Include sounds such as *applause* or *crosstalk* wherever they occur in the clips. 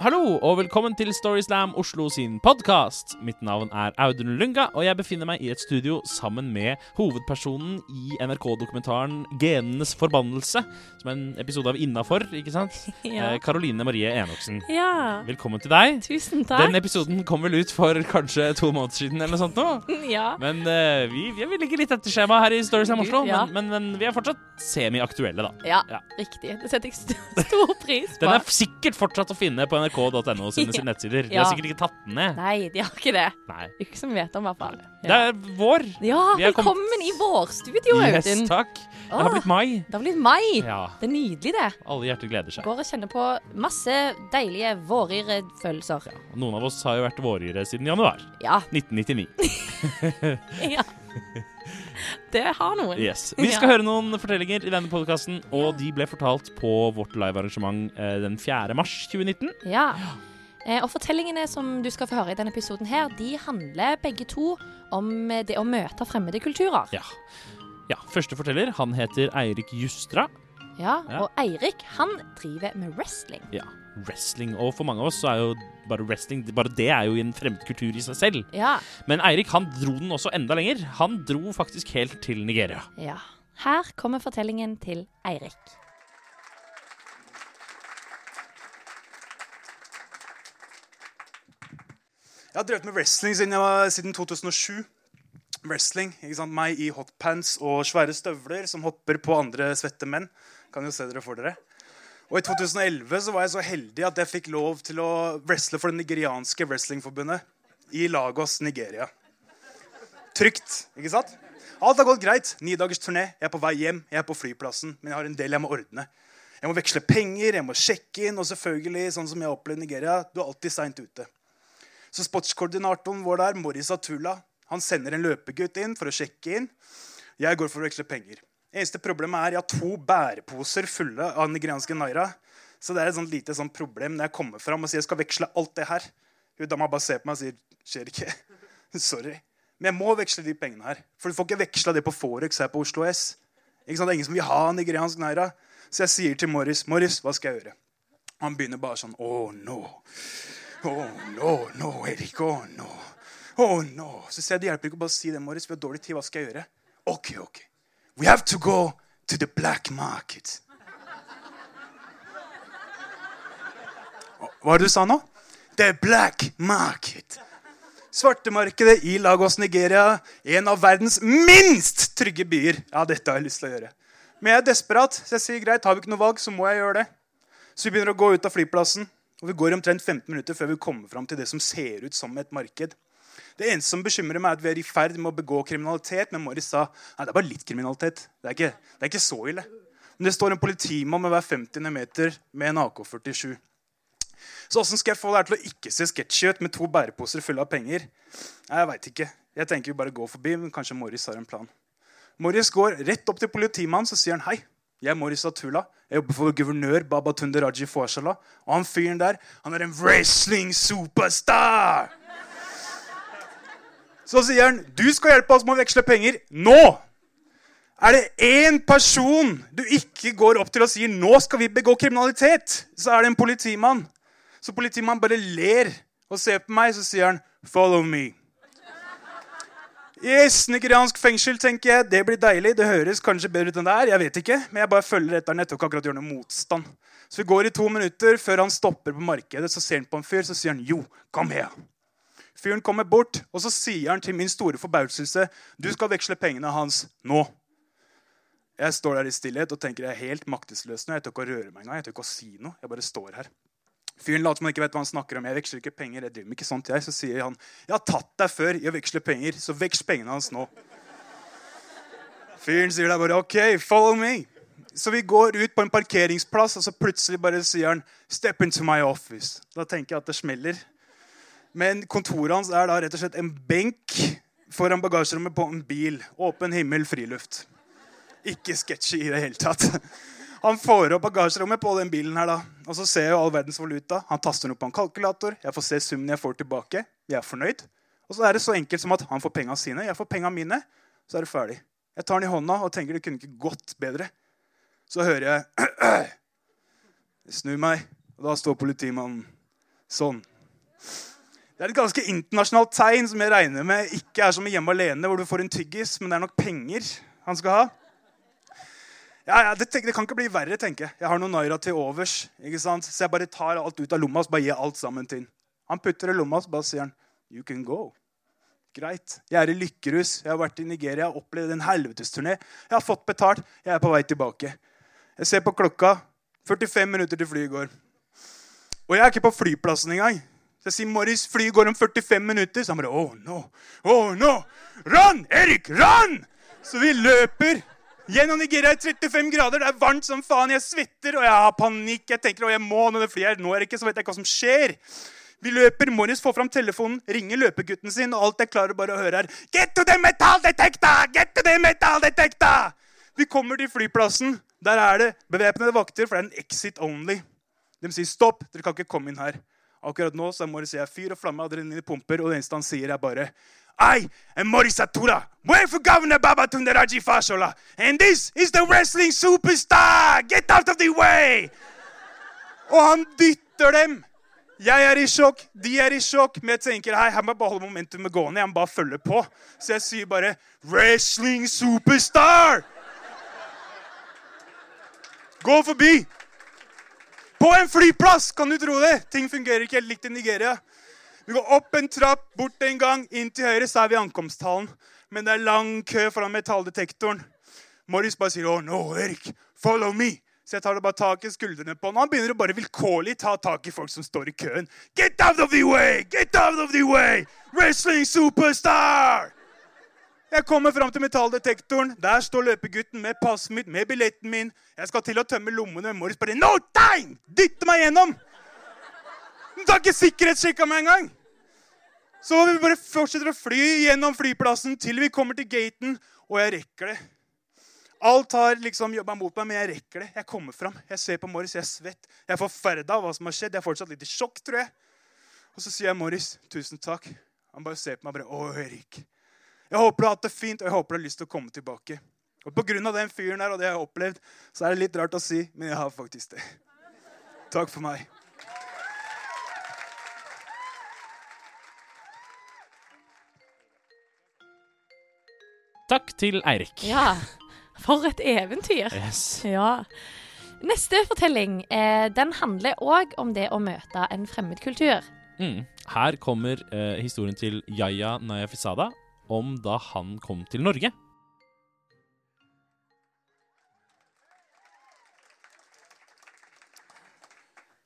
Hallo og velkommen til Storyslam Oslo sin podkast. Mitt navn er Audun Lunga, og jeg befinner meg i et studio sammen med hovedpersonen i NRK-dokumentaren 'Genenes forbannelse', som er en episode av Innafor, ikke sant? *laughs* Ja. Eh, Karoline Marie Enoksen. ja. Velkommen til deg. Tusen takk. Den episoden kom vel ut for kanskje to måneder siden, eller noe sånt nå. *laughs* Ja. Men uh, vi, vi, ligger litt etter skjema her i Storyslam Oslo, Ja. men, men, men vi er fortsatt semi-aktuelle, da. ja, Ja. riktig. Det setter jeg *laughs* stor pris på. Den er sikkert fortsatt å finne på nrk.no sine, *laughs* sine nettsider. De har sikkert ikke tatt den ned. Nei, de har ikke det. Nei. Ikke som vi vet om, i hvert fall. Det er vår. Ja, Vi er kommet- velkommen i vårstudio, Yes, Audun. takk. Det har blitt mai. Det har blitt mai. Ja. Det er nydelig, det. Alle hjerter gleder seg. Går og kjenner på masse deilige våryre-følelser. Noen av oss har jo vært våryre siden januar Ja. 1999. *laughs* *laughs* ja. Det har noen. Yes. Vi skal høre noen fortellinger i denne podkasten, og de ble fortalt på vårt livearrangement eh, den 4. mars 2019. Ja. Eh, og fortellingene som du skal få høre i denne episoden her, de handler begge to om eh, det å møte fremmede kulturer. Ja. ja. Første forteller, han heter Eirik Justra. Ja, Ja. Og Eirik, han driver med wrestling. Ja. Wrestling. Og for mange av oss så er jo bare wrestling Bare det er jo en fremmed kultur i seg selv. Ja. Men Eirik han dro den også enda lenger. Han dro faktisk helt til Nigeria. ja. Her kommer fortellingen til Eirik. Jeg har drevet med wrestling siden, jeg var, siden 2007. Wrestling, ikke sant? Meg i hotpants og svære støvler som hopper på andre svette menn. Kan jo se dere for dere. Og I 2011 så var jeg så heldig at jeg fikk lov til å wrestle for det nigerianske wrestlingforbundet i Lagos, Nigeria. Trygt, ikke sant? Alt har gått greit. Ni dagers turné. Jeg er på vei hjem. Jeg er på flyplassen, men jeg har en del jeg må ordne. Jeg må veksle penger, jeg må sjekke inn, og selvfølgelig, sånn som jeg har opplevd Nigeria, du er alltid seint ute. Så sportskoordinatoren vår der, Morris Atula, han sender en løpegutt inn for å sjekke inn. Jeg går for å veksle penger. Eneste problemet er jeg har to bæreposer fulle av nigerianske naira. Så det er et sånt lite sånt problem når jeg kommer fram og sier jeg skal veksle alt det her. Hun dama bare ser på meg og sier skjer ikke. *laughs* Sorry. Men jeg må veksle de pengene her. For du får ikke veksla det på Forex her på Oslo S. Ikke sant? Det er ingen som vil ha nigeriansk naira. Så jeg sier til Morris, Morris, hva skal jeg gjøre? Han begynner bare sånn Oh no. Oh no, no, Erik. Oh no. Oh no. Så sier jeg det hjelper ikke å bare si det, Morris. Vi har dårlig tid. Hva skal jeg gjøre? Ok, ok. We have to go to the black market. Hva var det du sa nå? The black market. Svartemarkedet i Lagos, Nigeria. En av verdens minst trygge byer. Ja, dette har jeg lyst til å gjøre. Men jeg er desperat, så jeg sier greit, har vi ikke noe valg, så må jeg gjøre det. Så vi begynner å gå ut av flyplassen, og vi går omtrent 15 minutter før vi kommer fram til det som ser ut som et marked. Det eneste som bekymrer meg, er at vi er i ferd med å begå kriminalitet. Men Morris sa nei, det er bare litt kriminalitet. Det er ikke, det er ikke så ille. Men det står en politimann med hver 50 meter med en AK-47. Så åssen skal jeg få det her til å ikke se sketsjy ut med to bæreposer fulle av penger? Nei, Jeg vet ikke. Jeg tenker vi bare går forbi, men kanskje Morris har en plan. Morris går rett opp til politimannen så sier han, hei. Jeg er Morris Atula. Jeg jobber for guvernør Babatunde Raji Fawashala. Og han fyren der han er en wrestling superstar! Så sier han, du skal hjelpe oss med å veksle penger nå! Er det én person du ikke går opp til og sier nå skal vi begå kriminalitet, så er det en politimann. Så politimannen bare ler og ser på meg, så sier han 'follow me'. Yes, Nigeriansk fengsel, tenker jeg. Det blir deilig. Det høres kanskje bedre ut enn det er. Jeg vet ikke, Men jeg bare følger etter han. etter ikke akkurat gjøre noe motstand. Så vi går i to minutter før han stopper på markedet. Så ser han på en fyr, så sier han 'jo, kom her'. Fyren kommer bort, og så sier han til min store forbauselse 'Du skal veksle pengene hans nå'. Jeg står der i stillhet og tenker jeg er helt maktesløs nå. Jeg tør ikke å røre meg engang. Jeg tør ikke å si noe. Jeg bare står her. Fyren later som han ikke vet hva han snakker om. Jeg veksler ikke penger. jeg driver med ikke sånt jeg. Så sier han 'Jeg har tatt deg før i å veksle penger, så veksl pengene hans nå'. Fyren sier da bare 'OK, follow me'. Så vi går ut på en parkeringsplass, og så plutselig bare sier han 'Step into my office'. Da tenker jeg at det smeller. Men kontoret hans er da rett og slett en benk foran bagasjerommet på en bil. Åpen himmel, friluft. Ikke sketchy i det hele tatt. Han får opp bagasjerommet på den bilen her da. Og så ser jeg all verdens valuta. Han taster den opp på en kalkulator. Jeg får se summen jeg får tilbake. Jeg er fornøyd. Og så er det så enkelt som at han får penga sine, jeg får penga mine. Så er det ferdig. Jeg tar den i hånda og tenker det kunne ikke gått bedre. Så hører jeg Jeg *clears throat* snur meg, og da står politimannen. Sånn. Det er et ganske internasjonalt tegn som jeg regner med ikke er som Hjemme alene, hvor du får en tyggis, men det er nok penger han skal ha. Ja, ja, det, det, kan ikke bli verre, tenker jeg. Jeg har noen naira til overs. ikke sant? Så jeg bare tar alt ut av lomma og bare gir alt sammen til han. Han putter det i lomma og bare sier han, You can go. Greit. Jeg er i lykkerus. Jeg har vært i Nigeria og opplevd en helvetesturné. Jeg har fått betalt. Jeg er på vei tilbake. Jeg ser på klokka. 45 minutter til flyet går. Og jeg er ikke på flyplassen engang. Så jeg sier Morris, flyet går om 45 minutter. Så han bare Oh no! Oh no! Run! Erik, run! Så vi løper gjennom Nigeria i 35 grader. Det er varmt som faen. Jeg svetter og jeg har panikk. Jeg tenker, jeg må når det flyet det ikke, så vet jeg ikke hva som skjer. Vi løper. Morris får fram telefonen, ringer løpegutten sin, og alt jeg klarer bare å høre, er Get to the metal detector! Get to the metal detector! Vi kommer til flyplassen. Der er det bevæpnede vakter, for det er en exit only. De sier stopp, dere kan ikke komme inn her. Akkurat nå så er Morris jeg fyr og flamme, adrenalin pumper, og det eneste han sier, er bare I am Morris Atura, wait for Governor Babatunde Raji Fashola, and this is the wrestling superstar! Get out of the way! Og han dytter dem. Jeg er i sjokk, de er i sjokk, men jeg tenker hei, her må jeg bare holde momentumet gående. Jeg må bare følge på. Så jeg sier bare 'Wrestling superstar'! Gå forbi. På en flyplass! Kan du tro det? Ting fungerer ikke helt likt i Nigeria. Vi går opp en trapp, bort en gang, inn til høyre, så er vi i ankomsthallen. Men det er lang kø foran metalldetektoren. Morris bare sier 'Å, no, Erik, follow me'. Så jeg tar det bare tak i skuldrene på han. Han begynner å bare vilkårlig ta tak i folk som står i køen. Get out of the way! Get out of the way! Wrestling superstar! Jeg kommer fram til metalldetektoren. Der står løpegutten med passet mitt, med billetten min. Jeg skal til å tømme lommene. Morris bare No time! Dytter meg gjennom. Du tar ikke sikkerhetssjekka meg engang. Så vi bare fortsetter å fly gjennom flyplassen til vi kommer til gaten, og jeg rekker det. Alt har liksom jobba mot meg, men jeg rekker det. Jeg kommer fram. Jeg ser på Morris, jeg er svett. Jeg er forferda av hva som har skjedd. Jeg er fortsatt litt i sjokk, tror jeg. Og så sier jeg Morris, tusen takk. Han bare ser på meg og bare Å, Erik. Jeg håper du har hatt det fint, og jeg håper du har lyst til å komme tilbake. Og av den fyren der og det jeg har opplevd, så er det litt rart å si, men jeg har faktisk det. Takk for meg. Takk til Eirik. Ja. For et eventyr. Yes. Ja. Neste fortelling eh, den handler òg om det å møte en fremmedkultur. Mm. Her kommer eh, historien til Yaya Nayafisada om da han kom til Norge.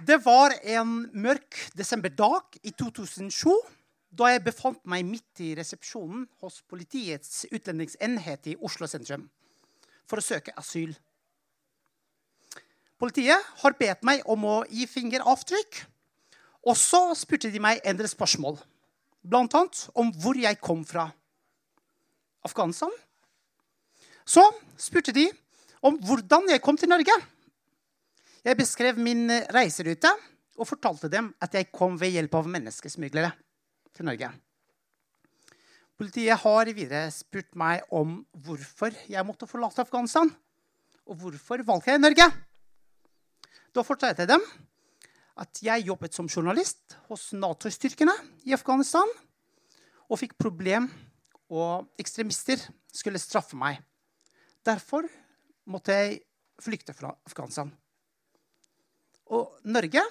Det var en mørk desemberdag i 2007 da jeg befant meg midt i resepsjonen hos Politiets utlendingsenhet i Oslo sentrum for å søke asyl. Politiet har bedt meg om å gi fingeravtrykk. Og så spurte de meg en del spørsmål, bl.a. om hvor jeg kom fra. Afghanistan. Så spurte de om hvordan jeg kom til Norge. Jeg beskrev min reiserute og fortalte dem at jeg kom ved hjelp av menneskesmuglere til Norge. Politiet har videre spurt meg om hvorfor jeg måtte forlate Afghanistan. Og hvorfor valgte jeg Norge? Da fortalte jeg dem at jeg jobbet som journalist hos Nato-styrkene i Afghanistan og fikk problem, og ekstremister skulle straffe meg. Derfor måtte jeg flykte fra Afghanistan. Og Norge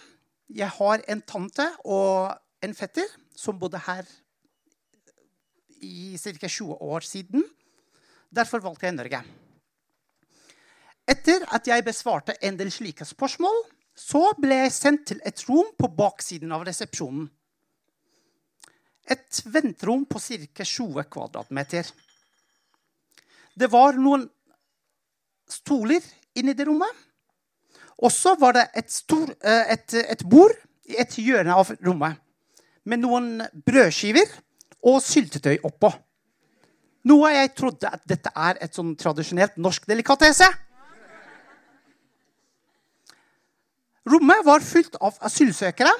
Jeg har en tante og en fetter som bodde her i ca. 20 år siden. Derfor valgte jeg Norge. Etter at jeg besvarte en del slike spørsmål, så ble jeg sendt til et rom på baksiden av resepsjonen. Et venterom på ca. 20 kvadratmeter. Det var noen stoler inni det rommet. Og så var det et, stor, et, et bord i et hjørne av rommet med noen brødskiver og syltetøy oppå. Noe jeg trodde at dette er et sånn tradisjonelt norsk delikatesse. Rommet var fylt av asylsøkere,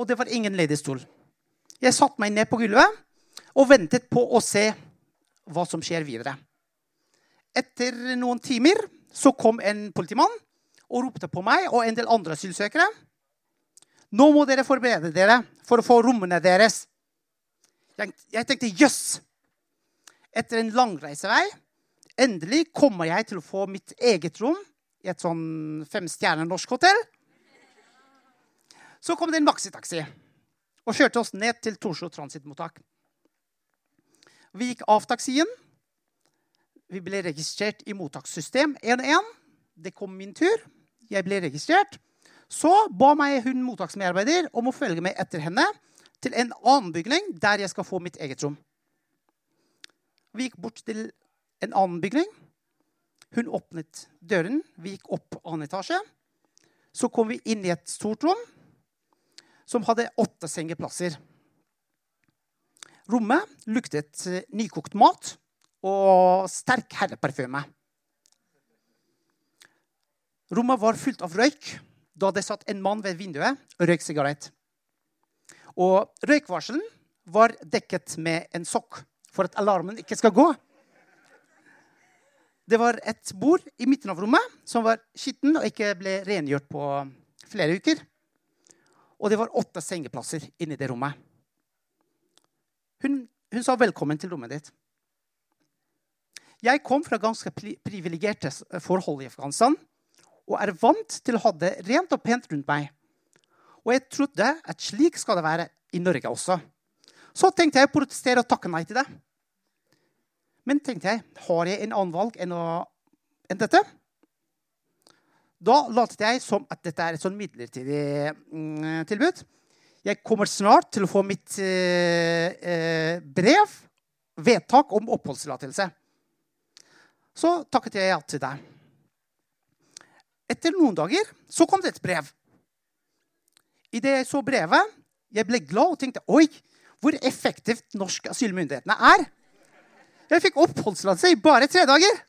og det var ingen ledig stol. Jeg satte meg ned på gulvet og ventet på å se hva som skjer videre. Etter noen timer så kom en politimann og ropte på meg og en del andre asylsøkere. Nå må dere forberede dere for å få rommene deres. Jeg, tenkte jøss! Etter en lang reisevei endelig kommer jeg til å få mitt eget rom i et sånn femstjerne norsk hotell. Så kom det en maxitaxi og kjørte oss ned til Torslo transittmottak. Vi gikk av taxien. Vi ble registrert i mottakssystem 1-1. Det kom min tur. Jeg ble registrert. Så ba meg hun mottaksmedarbeider om å følge med etter henne til en annen bygning der jeg skal få mitt eget rom. Vi gikk bort til en annen bygning. Hun åpnet døren. Vi gikk opp annen etasje. Så kom vi inn i et stort rom som hadde åtte sengeplasser. Rommet luktet eh, nykokt mat og sterk herreparfyme. Rommet var fullt av røyk da det satt en mann ved vinduet og røyk sigarett. Og røykvarselen var dekket med en sokk for at alarmen ikke skal gå. Det var et bord i midten av rommet som var skitten og ikke ble rengjort på flere uker. Og det var åtte sengeplasser inni det rommet. Hun, hun sa 'velkommen til rommet ditt'. Jeg kom fra ganske privilegerte forhold i Afghanistan og er vant til å ha det rent og pent rundt meg. Og jeg trodde at slik skal det være i Norge også. Så tenkte jeg å protestere og takke nei til det. Men tenkte jeg, har jeg en annen valg enn, å, enn dette? Da latet jeg som at dette er et sånn midlertidig mm, tilbud. Jeg kommer snart til å få mitt eh, eh brev, vedtak om oppholdstillatelse. Så takket jeg ja til det. Etter noen dager så kom det et brev. Idet jeg så brevet, jeg ble glad og tenkte oi, hvor effektivt norske asylmyndighetene er. Jeg fikk oppholdstillatelse i bare tre dager.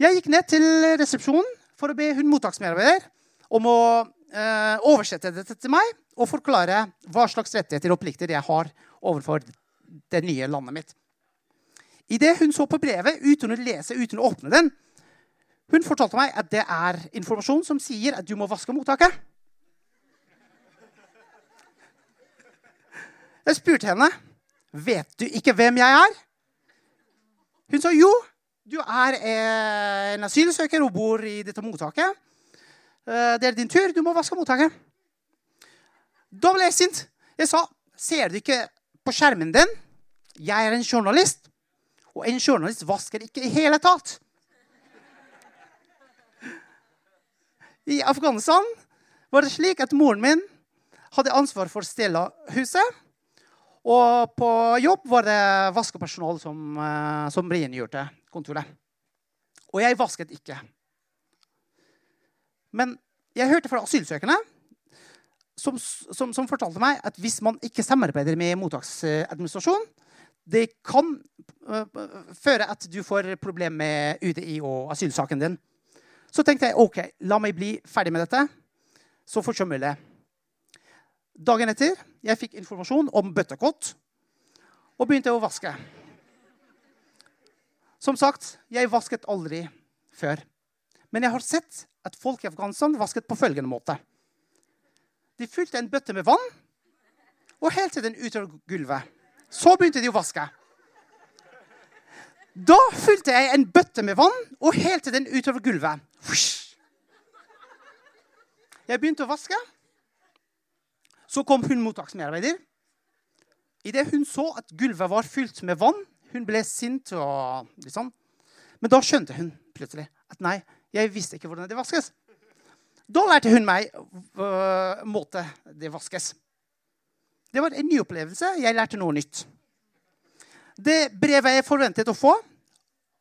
Jeg gikk ned til resepsjonen for å be hun mottaksmedarbeider om å eh, oversette dette til meg og forklare hva slags rettigheter og plikter jeg har overfor det nye landet mitt. Idet hun så på brevet uten å lese, uten å åpne den, hun fortalte meg at det er informasjon som sier at du må vaske mottaket. Jeg spurte henne vet du ikke hvem jeg er. Hun sa jo, du er en asylsøker og bor i dette mottaket. Eh, det er din tur. Du må vaske mottaket. Da ble jeg sint. Jeg sa, ser du ikke på skjermen din? Jeg er en journalist. Og en journalist vasker ikke i hele tatt. I Afghanistan var det slik at moren min hadde ansvar for huset. Og på jobb var det vaskepersonal som, eh, som rengjørte kontoret. Og jeg vasket ikke. Men jeg hørte fra asylsøkerne som, som, som, fortalte meg at hvis man ikke samarbeider med mottaksadministrasjonen, det kan uh, føre at du får problemer med UDI og asylsaken din. Så tenkte jeg OK, la meg bli ferdig med dette så fort som mulig. Dagen etter jeg fikk informasjon om bøttekott og begynte å vaske. Som sagt, jeg vasket aldri før. Men jeg har sett at folk i Afghanistan vasket på følgende måte. De fylte en bøtte med vann og helte den utover gulvet. Så begynte de å vaske. Da fylte jeg en bøtte med vann og helte den utover gulvet. Jeg begynte å vaske. Så kom hun mottaksmedarbeider. Idet hun så at gulvet var fylt med vann, hun ble sint. og litt sånn. Men da skjønte hun plutselig at nei, jeg visste ikke hvordan det vaskes. Da lærte hun meg uh, måte det vaskes. Det var en ny opplevelse. Jeg lærte noe nytt. Det brevet jeg forventet å få,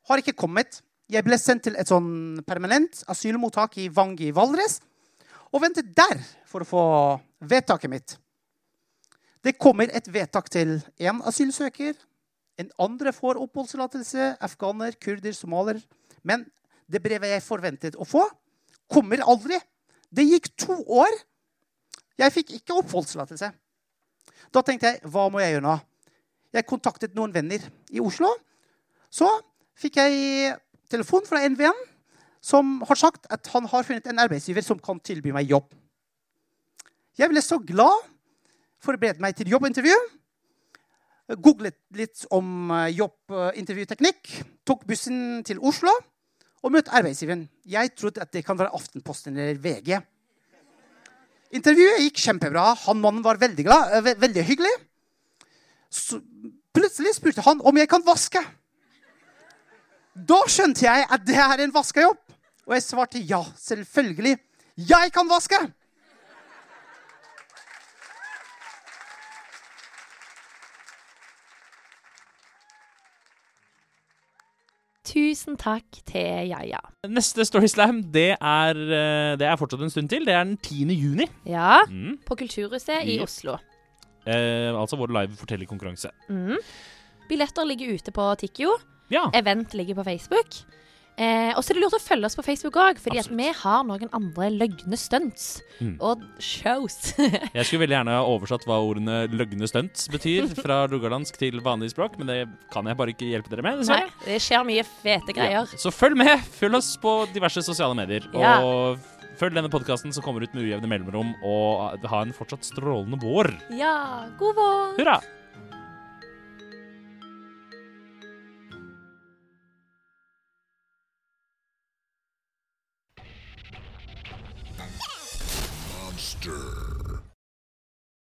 har ikke kommet. Jeg ble sendt til et sånn permanent asylmottak i Vang i Valdres og ventet der for å få vedtaket mitt. Det kommer et vedtak til én asylsøker. En andre får oppholdstillatelse. Afghaner, kurder, somalier. Men det brevet jeg forventet å få, kommer aldri. Det gikk to år. Jeg fikk ikke oppholdstillatelse. Da tenkte jeg hva må jeg gjøre nå? Jeg kontaktet noen venner i Oslo. Så fikk jeg telefon fra en venn som har sagt at han har funnet en arbeidsgiver som kan tilby meg jobb. Jeg ble så glad. Forberedte meg til jobbintervju. Googlet litt om eh, jobbintervjuteknikk. Tok bussen til Oslo og møtte arbeidsgiveren. Jeg trodde at det kan være Aftenposten eller VG. Intervjuet gikk kjempebra. Han mannen var veldig glad, eh, ve veldig hyggelig. Så plutselig spurte han om jeg kan vaske. Da skjønte jeg at det er en vaskejobb. Og jeg svarte ja, selvfølgelig. Jeg kan vaske! Tusen takk til Jaja. Neste Storyslam det er, eh, det er fortsatt en stund til. Det er den 10. juni. Ja, Mm. på Kulturhuset i i Oslo. Eh, altså vår live fortellerkonkurranse. Mm. Billetter ligger ute på Tikkio. Ja. Event ligger på Facebook. Eh, og så er det lurt å følge oss på Facebook òg, fordi vi har noen andre løgne stunts Mm. og shows. *laughs* Jeg skulle veldig gjerne ha oversatt hva ordene 'løgne stunts' betyr *laughs* fra rogalandsk til vanlig språk, men det kan jeg bare ikke hjelpe dere med. Nei, det skjer mye fete Ja. greier. Så følg med. Følg oss på diverse sosiale medier. Ja. Og følg denne podkasten som kommer ut med ujevne mellomrom, og ha en fortsatt strålende vår. Ja, god vår. Hurra!